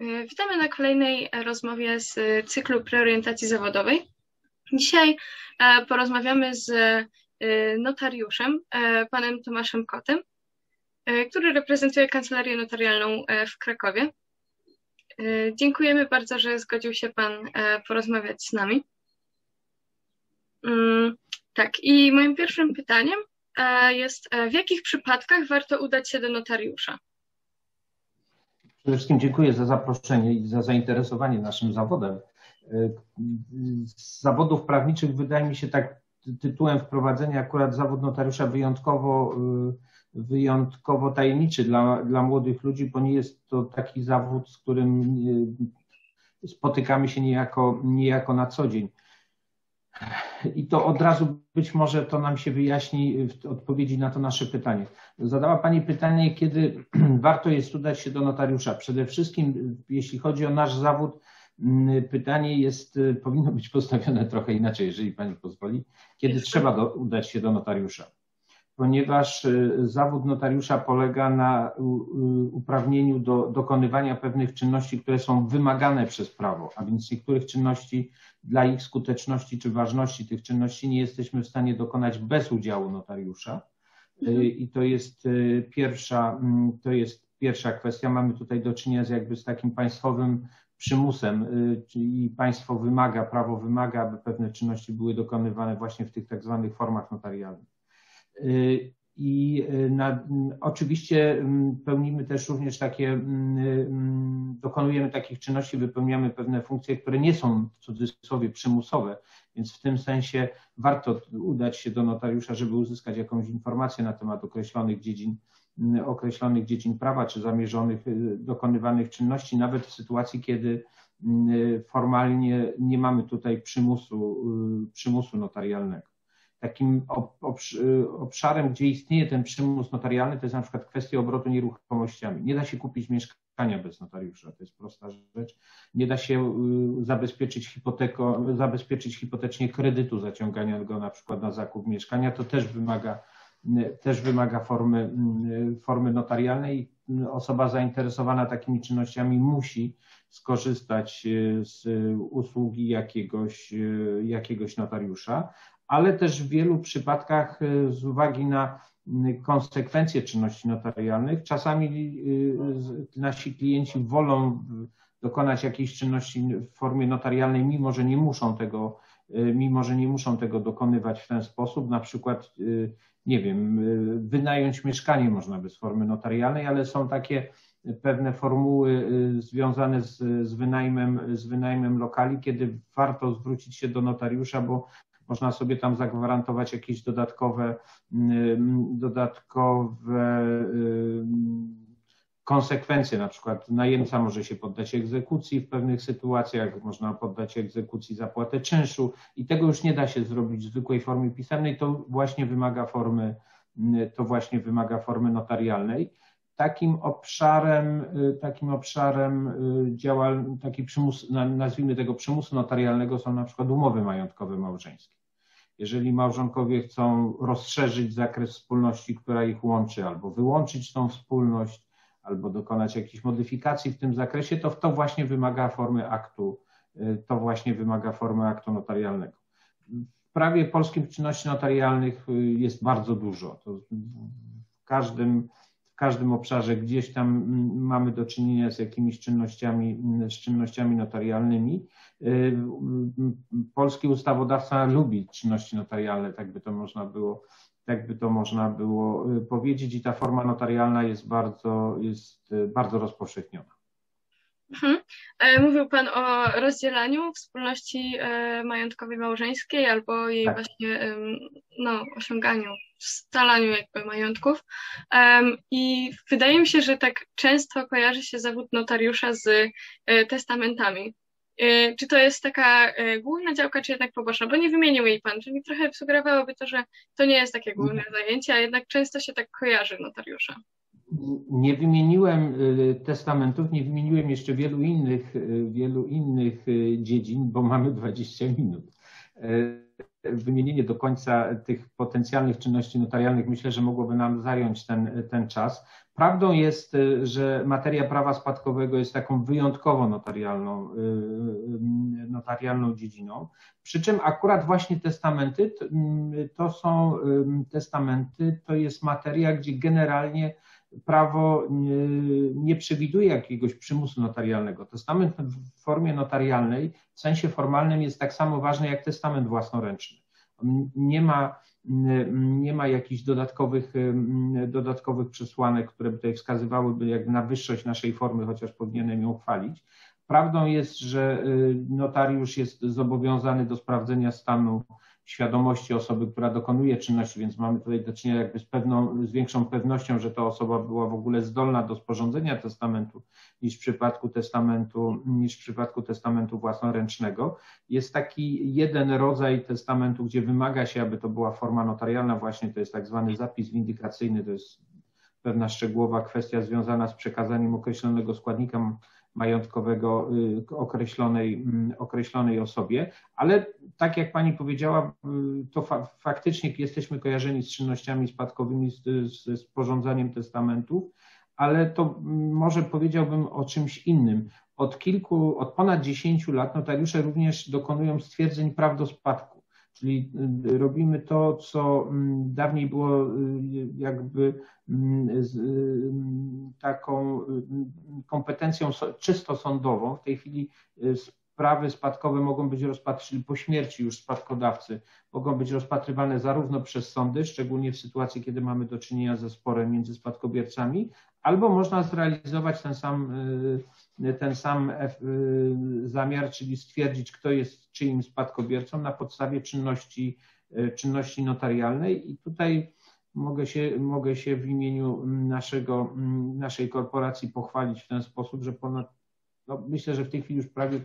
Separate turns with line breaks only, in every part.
E, witamy na kolejnej rozmowie z cyklu preorientacji zawodowej. Dzisiaj e, porozmawiamy z e, notariuszem, panem Tomaszem Kotem, który reprezentuje kancelarię notarialną w Krakowie. Dziękujemy bardzo, że zgodził się pan porozmawiać z nami. Mm, tak, i moim pierwszym pytaniem jest, w jakich przypadkach warto udać się do notariusza?
Przede wszystkim dziękuję za zaproszenie i za zainteresowanie naszym zawodem. Z zawodów prawniczych wydaje mi się tak tytułem wprowadzenia akurat zawód notariusza wyjątkowo, wyjątkowo tajemniczy dla, dla młodych ludzi, bo nie jest to taki zawód, z którym spotykamy się niejako, niejako na co dzień. I to od razu być może to nam się wyjaśni w odpowiedzi na to nasze pytanie. Zadała Pani pytanie, kiedy warto jest udać się do notariusza. Przede wszystkim, jeśli chodzi o nasz zawód, mm, pytanie jest, powinno być postawione trochę inaczej, jeżeli Pani pozwoli. Kiedy trzeba do, udać się do notariusza? Ponieważ y, zawód notariusza polega na uprawnieniu do dokonywania pewnych czynności, które są wymagane przez prawo, a więc niektórych czynności dla ich skuteczności czy ważności tych czynności nie jesteśmy w stanie dokonać bez udziału notariusza. Y,
Mhm.
I to jest y, pierwsza, mm, to jest pierwsza kwestia. Mamy tutaj do czynienia z jakby z takim państwowym przymusem, czyli państwo wymaga, prawo wymaga, aby pewne czynności były dokonywane właśnie w tych tak zwanych formach notarialnych. Y, I y, na, oczywiście mm, pełnimy też również takie, mm, mm, dokonujemy takich czynności, wypełniamy pewne funkcje, które nie są w cudzysłowie przymusowe, więc w tym sensie warto udać się do notariusza, żeby uzyskać jakąś informację na temat określonych dziedzin, określonych dziedzin prawa czy zamierzonych, y, dokonywanych czynności, nawet w sytuacji, kiedy formalnie nie mamy tutaj przymusu, przymusu notarialnego. Takim obszarem, gdzie istnieje ten przymus notarialny, to jest na przykład kwestia obrotu nieruchomościami. Nie da się kupić mieszkania bez notariusza, to jest prosta rzecz. Nie da się zabezpieczyć, hipoteko, zabezpieczyć hipotecznie kredytu, zaciągania go na przykład na zakup mieszkania. To też wymaga, też wymaga formy, formy notarialnej. Osoba zainteresowana takimi czynnościami musi skorzystać z usługi jakiegoś, jakiegoś notariusza, ale też w wielu przypadkach y, z uwagi na y, konsekwencje czynności notarialnych, czasami y, nasi klienci wolą dokonać jakiejś czynności w formie notarialnej, mimo że nie muszą tego, mimo że nie muszą tego dokonywać w ten sposób, na przykład, nie wiem, wynająć mieszkanie można bez formy notarialnej, ale są takie pewne formuły związane z, z, wynajmem, z wynajmem lokali, kiedy warto zwrócić się do notariusza, bo można sobie tam zagwarantować jakieś dodatkowe, mm, dodatkowe konsekwencje, na przykład najemca może się poddać egzekucji w pewnych sytuacjach, można poddać egzekucji zapłatę czynszu i tego już nie da się zrobić w zwykłej formie pisemnej, to właśnie wymaga formy, to właśnie wymaga formy notarialnej. Takim obszarem, takim obszarem działal, taki przymus, nazwijmy tego przymusu notarialnego są na przykład umowy majątkowe małżeńskie. Jeżeli małżonkowie chcą rozszerzyć zakres wspólności, która ich łączy, albo wyłączyć tą wspólność, albo dokonać jakichś modyfikacji w tym zakresie, to to właśnie wymaga formy aktu, to właśnie wymaga formy aktu notarialnego. W prawie polskim czynności notarialnych jest bardzo dużo. To w każdym każdym obszarze gdzieś tam mm, mamy do czynienia z jakimiś czynnościami, z czynnościami notarialnymi. Y, y, polski ustawodawca lubi czynności notarialne, tak by to można było, tak by to można było y, powiedzieć i ta forma notarialna jest bardzo, jest bardzo rozpowszechniona.
Mhm. E, mówił Pan o rozdzielaniu wspólności e, majątkowej małżeńskiej albo jej tak. właśnie no, osiąganiu, scalaniu jakby majątków. I wydaje mi się, że tak często kojarzy się zawód notariusza z e, testamentami. Czy to jest taka główna działka, czy jednak poboczna? Bo nie wymienił jej Pan, czyli trochę sugerowałoby to, że to nie jest takie główne zajęcie, a jednak często się tak kojarzy notariusza.
Nie wymieniłem y, testamentów, nie wymieniłem jeszcze wielu innych, y, wielu innych y, dziedzin, bo mamy 20 minut. wymienienie do końca tych potencjalnych czynności notarialnych myślę, że mogłoby nam zająć ten, ten czas. Prawdą jest, że materia prawa spadkowego jest taką wyjątkowo notarialną, notarialną dziedziną. Przy czym akurat właśnie testamenty to są testamenty, to jest materia, gdzie generalnie prawo nie, przewiduje jakiegoś przymusu notarialnego. Testament w formie notarialnej w sensie formalnym jest tak samo ważny jak testament własnoręczny. Nie ma, nie ma jakichś dodatkowych, dodatkowych przesłanek, które by tutaj wskazywałyby jakby na wyższość naszej formy, chociaż powinienem ją chwalić. Prawdą jest, że notariusz jest zobowiązany do sprawdzenia stanu świadomości osoby, która dokonuje czynności, więc mamy tutaj do czynienia jakby z pewną, z większą pewnością, że ta osoba była w ogóle zdolna do sporządzenia testamentu niż w przypadku testamentu, niż w przypadku testamentu własnoręcznego. Jest taki jeden rodzaj testamentu, gdzie wymaga się, aby to była forma notarialna, właśnie to jest tak zwany zapis windykacyjny, to jest pewna szczegółowa kwestia związana z przekazaniem określonego składnika majątkowego y, określonej, mm, określonej osobie, ale tak jak Pani powiedziała, y, to fa faktycznie jesteśmy kojarzeni z czynnościami spadkowymi, z, z sporządzaniem testamentów, ale to mm, może powiedziałbym o czymś innym. Od kilku, od ponad 10 lat notariusze również dokonują stwierdzeń praw do spadku. Czyli y, robimy to, co mm, dawniej było y, jakby mm, taką kompetencją czysto sądową. W tej chwili sprawy spadkowe mogą być rozpatrywane po śmierci już spadkodawcy, mogą być rozpatrywane zarówno przez sądy, szczególnie w sytuacji, kiedy mamy do czynienia ze sporem między spadkobiercami, albo można zrealizować ten sam, ten sam zamiar, czyli stwierdzić, kto jest czyim spadkobiercą na podstawie czynności, czynności notarialnej. I tutaj mogę się, mogę się w imieniu naszego, naszej korporacji pochwalić w ten sposób, że ponad, no myślę, że w tej chwili już prawie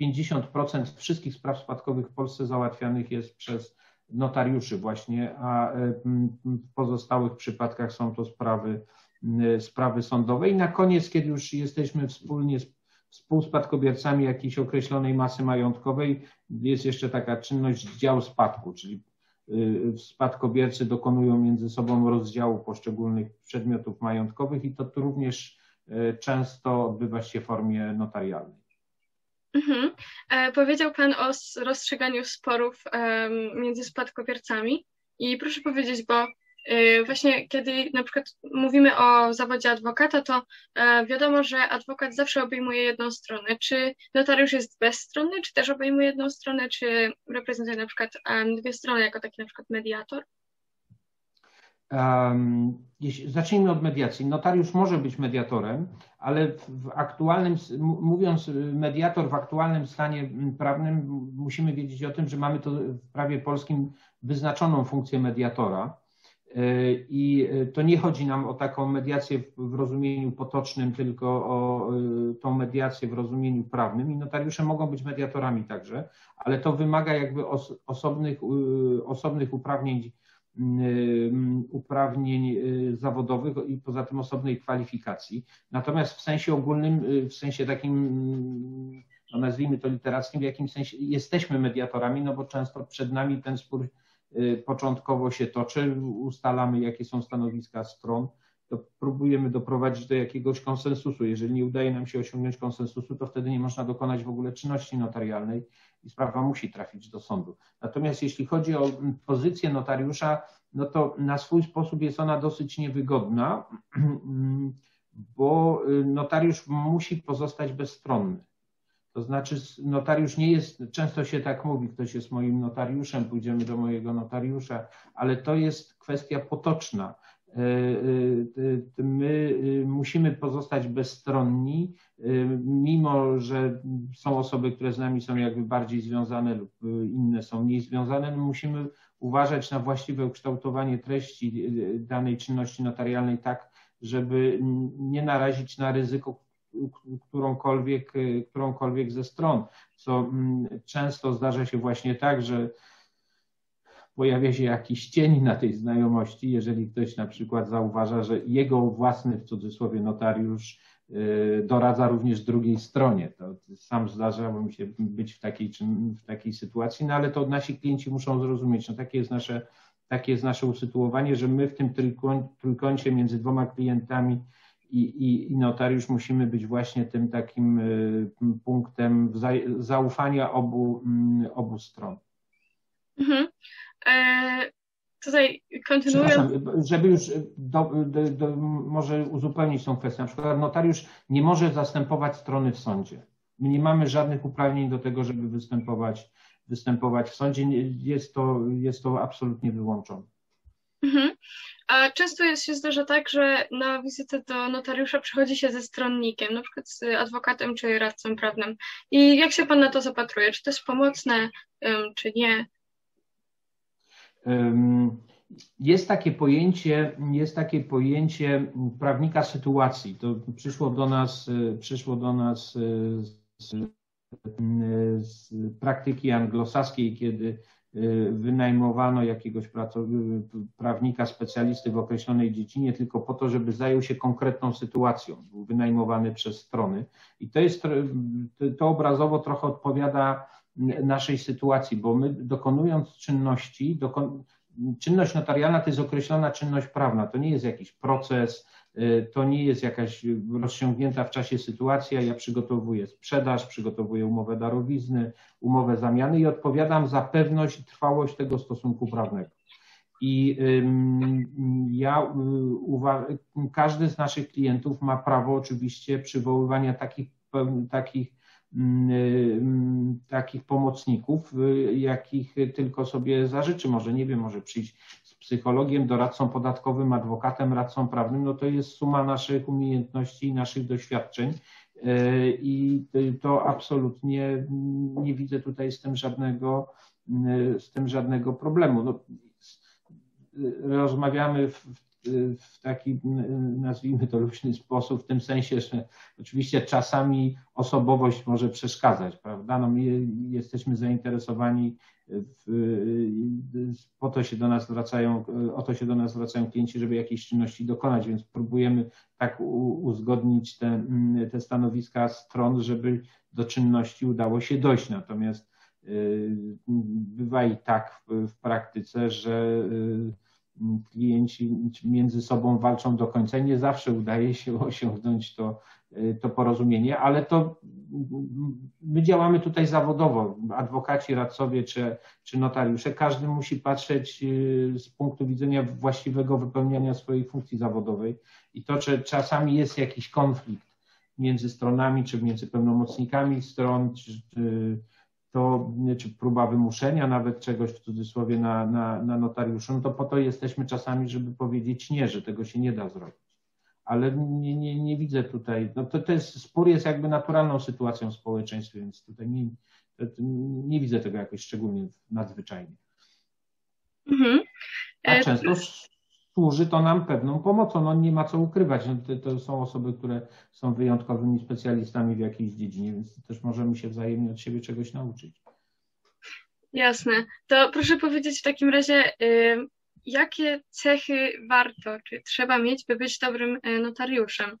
50% wszystkich spraw spadkowych w Polsce załatwianych jest przez notariuszy właśnie, a w pozostałych przypadkach są to sprawy, sprawy sądowe. I na koniec, kiedy już jesteśmy wspólnie współspadkobiercami jakiejś określonej masy majątkowej, jest jeszcze taka czynność dział spadku, czyli y, spadkobiercy dokonują między sobą rozdziału poszczególnych przedmiotów majątkowych i to również y, często odbywa się w formie notarialnej.
Mhm. E, powiedział Pan o rozstrzyganiu sporów e, między spadkobiercami i proszę powiedzieć, bo e, właśnie kiedy na przykład mówimy o zawodzie adwokata, to e, wiadomo, że adwokat zawsze obejmuje jedną stronę. Czy notariusz jest bezstronny, czy też obejmuje jedną stronę, czy reprezentuje na przykład dwie strony jako taki na przykład mediator?
Zacznijmy od mediacji. Notariusz może być mediatorem, ale w aktualnym, mówiąc mediator w aktualnym stanie prawnym, musimy wiedzieć o tym, że mamy to w prawie polskim wyznaczoną funkcję mediatora. E, I to nie chodzi nam o taką mediację w rozumieniu potocznym, tylko o tą mediację w rozumieniu prawnym. I notariusze mogą być mediatorami także, ale to wymaga jakby osobnych, osobnych uprawnień uprawnień y, zawodowych i poza tym osobnej kwalifikacji. Natomiast w sensie ogólnym, y, w sensie takim, no nazwijmy to literackim, w jakim sensie jesteśmy mediatorami, no bo często przed nami ten spór y, początkowo się toczy, ustalamy jakie są stanowiska stron, to próbujemy doprowadzić do jakiegoś konsensusu. Jeżeli nie udaje nam się osiągnąć konsensusu, to wtedy nie można dokonać w ogóle czynności notarialnej i sprawa musi trafić do sądu. Natomiast jeśli chodzi o pozycję notariusza, no to na swój sposób jest ona dosyć niewygodna, bo notariusz musi pozostać bezstronny. To znaczy, notariusz nie jest, często się tak mówi, ktoś jest moim notariuszem, pójdziemy do mojego notariusza, ale to jest kwestia potoczna. E, e, my y, musimy pozostać bezstronni, y, mimo że są osoby, które z nami są jakby bardziej związane lub y, inne są mniej związane, musimy uważać na właściwe ukształtowanie treści danej czynności notarialnej tak, żeby nie narazić na ryzyko którąkolwiek, którąkolwiek ze stron, co często zdarza się właśnie tak, że pojawia się jakiś cień na tej znajomości, jeżeli ktoś na przykład zauważa, że jego własny w cudzysłowie notariusz y, doradza również drugiej stronie. To sam zdarzało mi się być w takiej, w takiej sytuacji, no ale to nasi klienci muszą zrozumieć, no takie jest nasze, takie jest nasze usytuowanie, że my w tym trójkącie między dwoma klientami i, i, i notariusz musimy być właśnie tym takim y, punktem zaufania obu, mm, obu stron. Mhm.
E, tutaj kontynuując.
Żeby już do, do, do, może uzupełnić tą kwestię. Na przykład notariusz nie może zastępować strony w sądzie. My nie mamy żadnych uprawnień do tego, żeby występować, występować w sądzie. Jest to, jest to absolutnie wyłączone.
Mhm. A często jest, się zdarza tak, że na wizytę do notariusza przychodzi się ze stronnikiem, na przykład z adwokatem czy radcą prawnym. I jak się Pan na to zapatruje? Czy to jest pomocne, czy nie?
Jest takie pojęcie, jest takie pojęcie prawnika sytuacji. To przyszło do nas, przyszło do nas z, z praktyki anglosaskiej, kiedy y, wynajmowano jakiegoś prawnika, specjalisty w określonej dziedzinie tylko po to, żeby zajął się konkretną sytuacją. Był wynajmowany przez strony. I to jest, to obrazowo trochę odpowiada naszej sytuacji, bo my dokonując czynności, dokon... czynność notarialna to jest określona czynność prawna, to nie jest jakiś proces, y, to nie jest jakaś rozciągnięta w czasie sytuacja. Ja przygotowuję sprzedaż, przygotowuję umowę darowizny, umowę zamiany i odpowiadam za pewność i trwałość tego stosunku prawnego. I ja y, każdy z naszych klientów ma prawo oczywiście przywoływania takich, takich takich pomocników, y, jakich tylko sobie zażyczy. Może, nie wiem, może przyjść z psychologiem, doradcą podatkowym, adwokatem, radcą prawnym. No to jest suma naszych umiejętności i naszych doświadczeń. Y, I to absolutnie nie widzę tutaj z tym żadnego, z tym żadnego problemu. No, rozmawiamy w, w taki, nazwijmy to, luźny sposób, w tym sensie, że oczywiście czasami osobowość może przeszkadzać, prawda? No my jesteśmy zainteresowani, w, po to się do nas zwracają, o to się do nas zwracają klienci, żeby jakiejś czynności dokonać, więc próbujemy tak uzgodnić te, te stanowiska stron, żeby do czynności udało się dojść. Natomiast y, bywa i tak w, w praktyce, że y, klienci między sobą walczą do końca. Nie zawsze udaje się osiągnąć to, to porozumienie, ale to my działamy tutaj zawodowo, adwokaci, radcowie czy, czy notariusze, każdy musi patrzeć y, z punktu widzenia właściwego wypełniania swojej funkcji zawodowej. I to, czy czasami jest jakiś konflikt między stronami, czy między pełnomocnikami stron, czy, czy to, czy próba wymuszenia nawet czegoś w cudzysłowie na, na, na notariuszu, no to po to jesteśmy czasami, żeby powiedzieć nie, że tego się nie da zrobić. Ale nie, nie, nie widzę tutaj, no to, to jest, spór jest jakby naturalną sytuacją w społeczeństwie, więc tutaj nie, nie widzę tego jakoś szczególnie nadzwyczajnie. Mhm. A e, często służy to nam pewną pomocą. No nie ma co ukrywać. No, to, są osoby, które są wyjątkowymi specjalistami w jakiejś dziedzinie, więc też możemy się wzajemnie od siebie czegoś nauczyć.
Jasne. To proszę powiedzieć w takim razie, y, jakie cechy warto, czy trzeba mieć, by być dobrym y, notariuszem?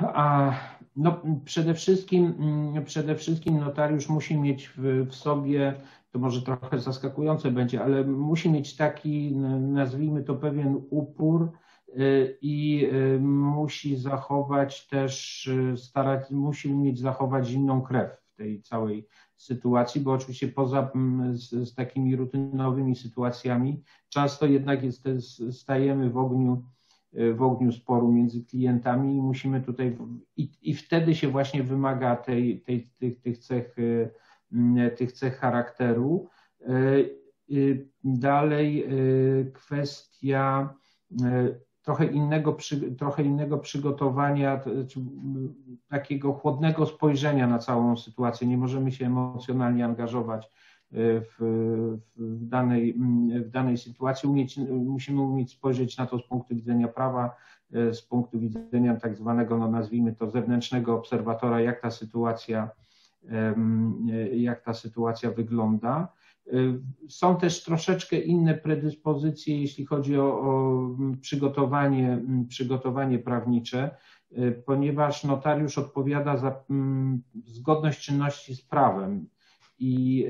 A, no, przede wszystkim, mm, przede wszystkim notariusz musi mieć w, w sobie to może trochę zaskakujące będzie, ale musi mieć taki, nazwijmy to pewien upór y, i y, musi zachować też, y, starać, musi umieć zachować zimną krew w tej całej sytuacji, bo oczywiście poza z, z takimi rutynowymi sytuacjami często jednak jest, stajemy w ogniu, w ogniu sporu między klientami i musimy tutaj, i, i wtedy się właśnie wymaga tej, tej, tych, tych cech tych cech charakteru. E, dalej e, kwestia e, trochę innego, trochę innego przygotowania, takiego chłodnego spojrzenia na całą sytuację. Nie możemy się emocjonalnie angażować w, w, danej, w danej sytuacji. Umieć, musimy umieć spojrzeć na to z punktu widzenia prawa, z punktu widzenia tak zwanego, no nazwijmy to zewnętrznego obserwatora, jak ta sytuacja jak ta sytuacja wygląda. Są też troszeczkę inne predyspozycje, jeśli chodzi o, o przygotowanie, przygotowanie prawnicze, ponieważ notariusz odpowiada za zgodność czynności z prawem i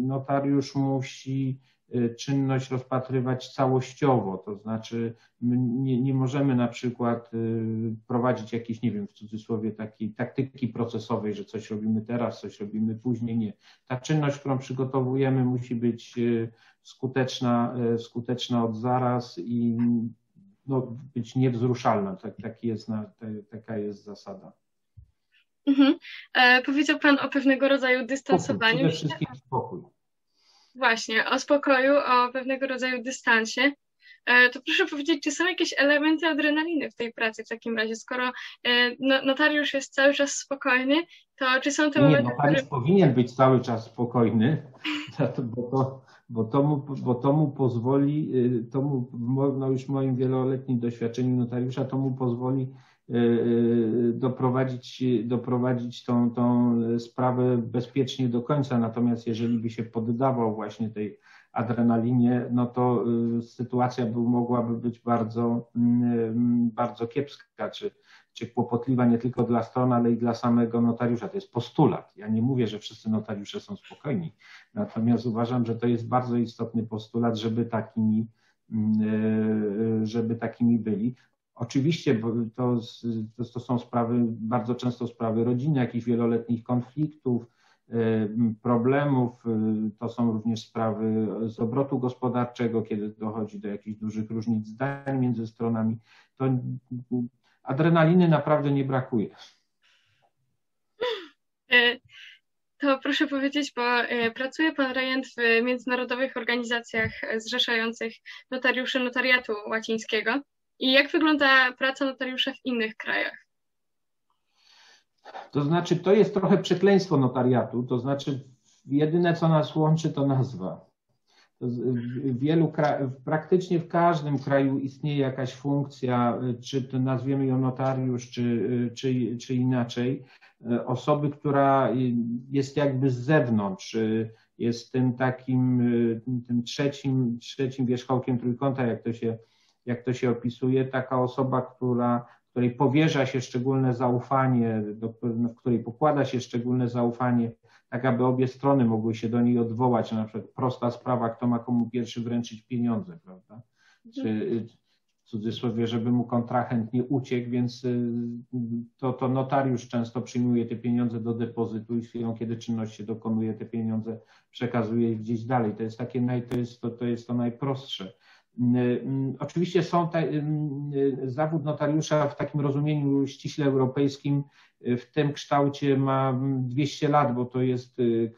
notariusz musi czynność rozpatrywać całościowo, to znaczy nie, nie możemy na przykład y, prowadzić jakiejś, nie wiem, w cudzysłowie takiej taktyki procesowej, że coś robimy teraz, coś robimy później, nie. Ta czynność, którą przygotowujemy musi być y, skuteczna, skuteczna od zaraz i no, być niewzruszalna, tak, taki jest, taka jest zasada.
Mhm. E, powiedział Pan o pewnego rodzaju dystansowaniu.
Spokój, przede wszystkim spokój.
Właśnie, o spokoju, o pewnego rodzaju dystansie. E, to proszę powiedzieć, czy są jakieś elementy adrenaliny w tej pracy w takim razie? Skoro e, no, notariusz jest cały czas spokojny, to czy są te
Nie,
momenty,
notariusz które... powinien być cały czas spokojny, bo to, bo to, mu, bo to mu pozwoli, y, to mu, no już w moim wieloletnim doświadczeniu notariusza, to mu pozwoli doprowadzić, doprowadzić tą, tą sprawę bezpiecznie do końca. Natomiast jeżeli by się poddawał właśnie tej adrenalinie, no to y, sytuacja by, mogłaby być bardzo, bardzo kiepska, czy, czy kłopotliwa nie tylko dla stron, ale i dla samego notariusza. To jest postulat. Ja nie mówię, że wszyscy notariusze są spokojni, natomiast uważam, że to jest bardzo istotny postulat, żeby takimi, żeby takimi byli. Oczywiście, bo to, to, są sprawy, bardzo często sprawy rodziny, jakichś wieloletnich konfliktów, y, problemów. Y, to są również sprawy z obrotu gospodarczego, kiedy dochodzi do jakichś dużych różnic zdań między stronami. To adrenaliny naprawdę nie brakuje.
E, to proszę powiedzieć, bo pracuje Pan rejent w międzynarodowych organizacjach zrzeszających notariuszy notariatu łacińskiego. I jak wygląda praca notariusza w innych krajach?
To znaczy, to jest trochę przekleństwo notariatu, to znaczy jedyne, co nas łączy, to nazwa. W wielu praktycznie w każdym kraju istnieje jakaś funkcja, czy to nazwiemy ją notariusz, czy, czy, czy inaczej, osoby, która jest jakby z zewnątrz, jest tym takim tym trzecim, trzecim wierzchołkiem trójkąta, jak to się jak to się opisuje, taka osoba, która, której powierza się szczególne zaufanie, do, w której pokłada się szczególne zaufanie, tak aby obie strony mogły się do niej odwołać, na przykład prosta sprawa, kto ma komu pierwszy wręczyć pieniądze, prawda? Czy w cudzysłowie, żeby mu kontrahent nie uciekł, więc y, to, to notariusz często przyjmuje te pieniądze do depozytu i chwilą, kiedy czynność się dokonuje, te pieniądze przekazuje je gdzieś dalej. To jest takie naj, to jest to, to jest to najprostsze. Oczywiście są te, zawód notariusza w takim rozumieniu ściśle europejskim w tym kształcie ma 200 lat, bo to jest y,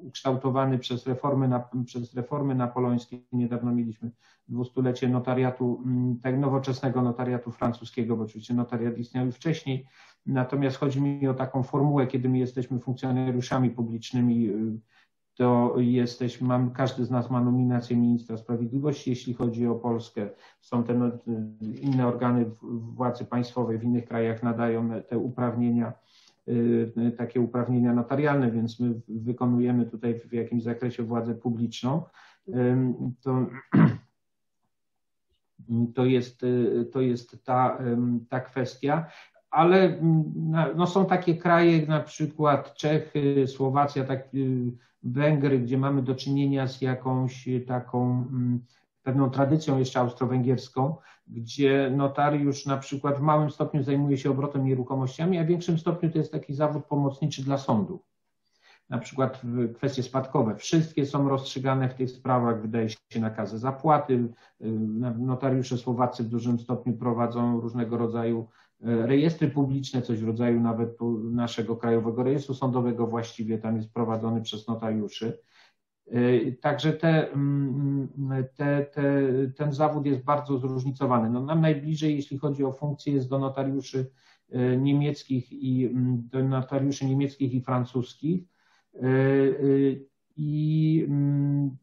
ukształtowany przez reformy, przez reformy napoleońskie. Niedawno mieliśmy dwustulecie notariatu, tak nowoczesnego notariatu francuskiego, bo oczywiście notariat istniał już wcześniej. Natomiast chodzi mi o taką formułę, kiedy my jesteśmy funkcjonariuszami publicznymi y, to jesteśmy, mam, każdy z nas ma nominację ministra sprawiedliwości, jeśli chodzi o Polskę. Są te no, inne organy władzy państwowej w innych krajach nadają te uprawnienia, y, takie uprawnienia notarialne, więc my wykonujemy tutaj w jakimś zakresie władzę publiczną. To, to jest, to jest ta, ta kwestia ale no, są takie kraje, na przykład Czechy, Słowacja, tak, Węgry, gdzie mamy do czynienia z jakąś taką mm, pewną tradycją jeszcze austro-węgierską, gdzie notariusz na przykład w małym stopniu zajmuje się obrotem nieruchomościami, a w większym stopniu to jest taki zawód pomocniczy dla sądu. Na przykład kwestie spadkowe. Wszystkie są rozstrzygane w tych sprawach, wydaje się nakazy zapłaty. Notariusze słowacy w dużym stopniu prowadzą różnego rodzaju rejestry publiczne, coś w rodzaju nawet naszego Krajowego Rejestru Sądowego właściwie tam jest prowadzony przez notariuszy. E, także te, mm, te, te, ten zawód jest bardzo zróżnicowany. No nam najbliżej, jeśli chodzi o funkcje, jest do notariuszy e, niemieckich i mm, do notariuszy niemieckich i francuskich. E, I mm,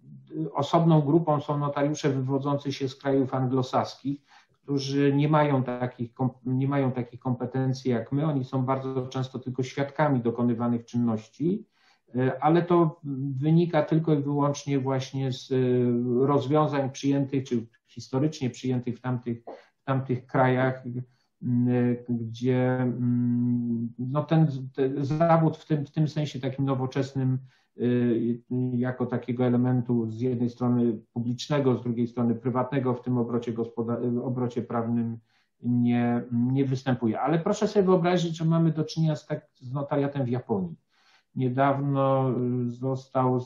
osobną grupą są notariusze wywodzący się z krajów anglosaskich którzy nie mają, takich, nie mają takich kompetencji jak my. Oni są bardzo często tylko świadkami dokonywanych czynności ale to wynika tylko i wyłącznie właśnie z rozwiązań przyjętych, czy historycznie przyjętych w tamtych, w tamtych krajach, gdzie mm, no ten, ten zawód w tym, w tym sensie takim nowoczesnym jako takiego elementu z jednej strony publicznego, z drugiej strony prywatnego w tym obrocie, obrocie prawnym nie, nie występuje. Ale proszę sobie wyobrazić, że mamy do czynienia z, tak, z notariatem w Japonii. Niedawno y, został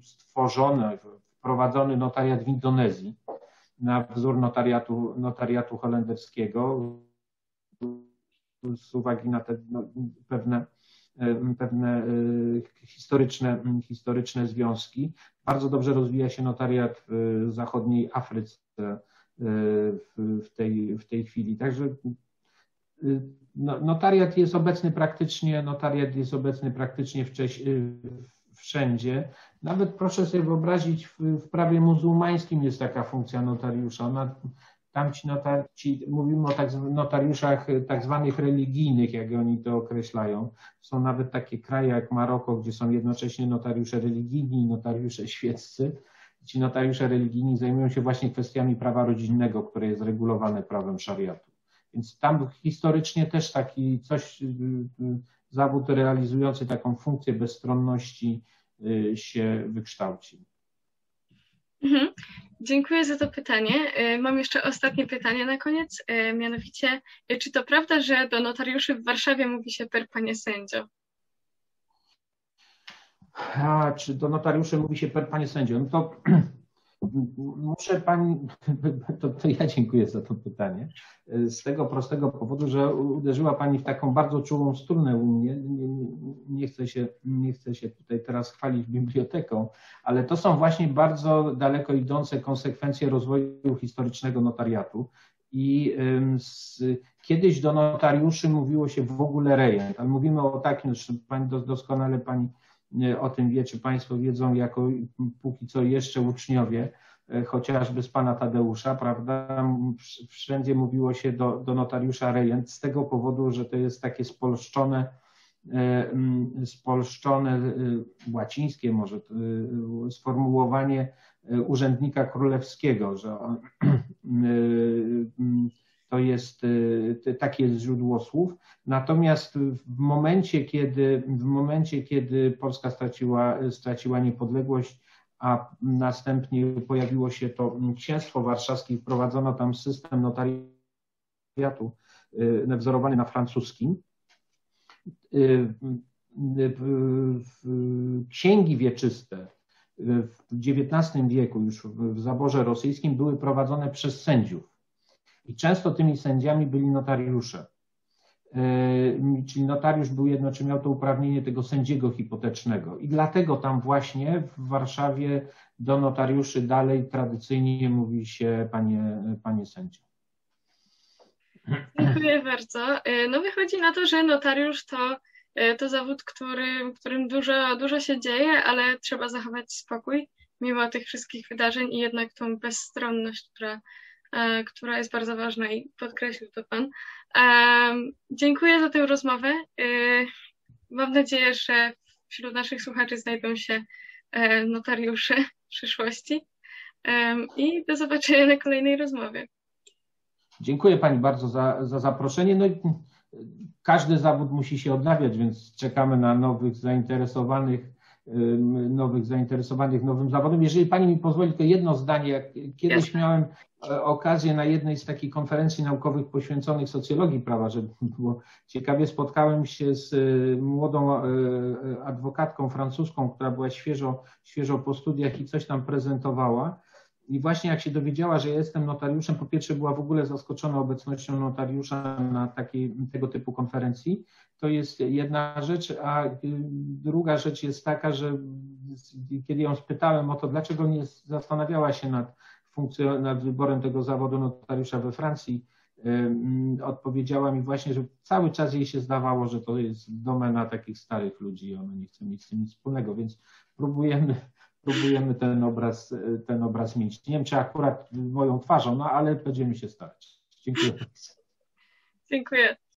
stworzony, wprowadzony notariat w Indonezji na wzór notariatu, notariatu holenderskiego z uwagi na te no, pewne, pewne e, historyczne, historyczne związki. Bardzo dobrze rozwija się notariat w zachodniej Afryce e, w tej, w tej chwili. Także no, notariat jest obecny praktycznie, notariat jest obecny praktycznie wszędzie. Nawet proszę sobie wyobrazić, w, w prawie muzułmańskim jest taka funkcja notariusza. Ona, tam ci, notar, ci mówimy o tak, notariuszach tak zwanych religijnych, jak oni to określają. Są nawet takie kraje jak Maroko, gdzie są jednocześnie notariusze religijni i notariusze świeccy. Ci notariusze religijni zajmują się właśnie kwestiami prawa rodzinnego, które jest regulowane prawem szariatu. Więc tam historycznie też taki coś, y, y, zawód realizujący taką funkcję bezstronności y, się wykształcił.
Dziękuję za to pytanie. Mam jeszcze ostatnie pytanie na koniec, mianowicie, czy to prawda, że do notariuszy w Warszawie mówi się per panie sędzio?
A, czy do notariuszy mówi się per panie sędzio? No to Muszę pani, to, to, ja dziękuję za to pytanie. Z tego prostego powodu, że uderzyła pani w taką bardzo czułą strunę u mnie. Nie, nie, chcę się, nie chcę się tutaj teraz chwalić biblioteką, ale to są właśnie bardzo daleko idące konsekwencje rozwoju historycznego notariatu. I z, kiedyś do notariuszy mówiło się w ogóle rejent, ale mówimy o takim, że pani doskonale pani o tym wie, czy Państwo wiedzą, jako póki co jeszcze uczniowie, e, chociażby z pana Tadeusza, prawda? Wszędzie mówiło się do, do notariusza rejent z tego powodu, że to jest takie spolszczone, e, spolszczone e, łacińskie może sformułowanie urzędnika królewskiego, że on, to jest takie jest źródło słów. Natomiast w momencie, kiedy, w momencie, kiedy Polska straciła, straciła niepodległość, a następnie pojawiło się to księstwo warszawskie wprowadzono tam system notariatu y, wzorowany na francuskim. Y, księgi wieczyste w XIX wieku, już w zaborze rosyjskim, były prowadzone przez sędziów. I często tymi sędziami byli notariusze. E, czyli notariusz był jedno, czy miał to uprawnienie tego sędziego hipotecznego. I dlatego tam właśnie w Warszawie do notariuszy dalej tradycyjnie mówi się panie, panie sędzio.
Dziękuję bardzo. E, no wychodzi na to, że notariusz to, e, to zawód, który, którym dużo, dużo się dzieje, ale trzeba zachować spokój mimo tych wszystkich wydarzeń i jednak tą bezstronność, która która jest bardzo ważna i podkreślił to Pan. E, dziękuję za tę rozmowę. E, mam nadzieję, że wśród naszych słuchaczy znajdą się notariusze przyszłości i do zobaczenia na kolejnej rozmowie.
Dziękuję Pani bardzo za, za zaproszenie. No i każdy zawód musi się odnawiać, więc czekamy na nowych zainteresowanych nowych zainteresowanych nowym zawodem. Jeżeli Pani mi pozwoli, tylko jedno zdanie. Kiedyś miałem e, okazję na jednej z takich konferencji naukowych poświęconych socjologii prawa, żeby było ciekawie, spotkałem się z e, młodą e, adwokatką francuską, która była świeżo, świeżo po studiach i coś tam prezentowała. I właśnie jak się dowiedziała, że jestem notariuszem, po pierwsze była w ogóle zaskoczona obecnością notariusza na takiej, tego typu konferencji. To jest jedna rzecz, a druga rzecz jest taka, że kiedy ją spytałem o to, dlaczego nie zastanawiała się nad, funkcją, nad wyborem tego zawodu notariusza we Francji, odpowiedziała mi właśnie, że cały czas jej się zdawało, że to jest domena takich starych ludzi i ona nie chce mieć z tym nic wspólnego, więc próbujemy próbujemy ten obraz, ten obraz zmienić. Nie wiem, czy akurat moją twarzą, no ale będziemy się starać. Dziękuję.
Dziękuję.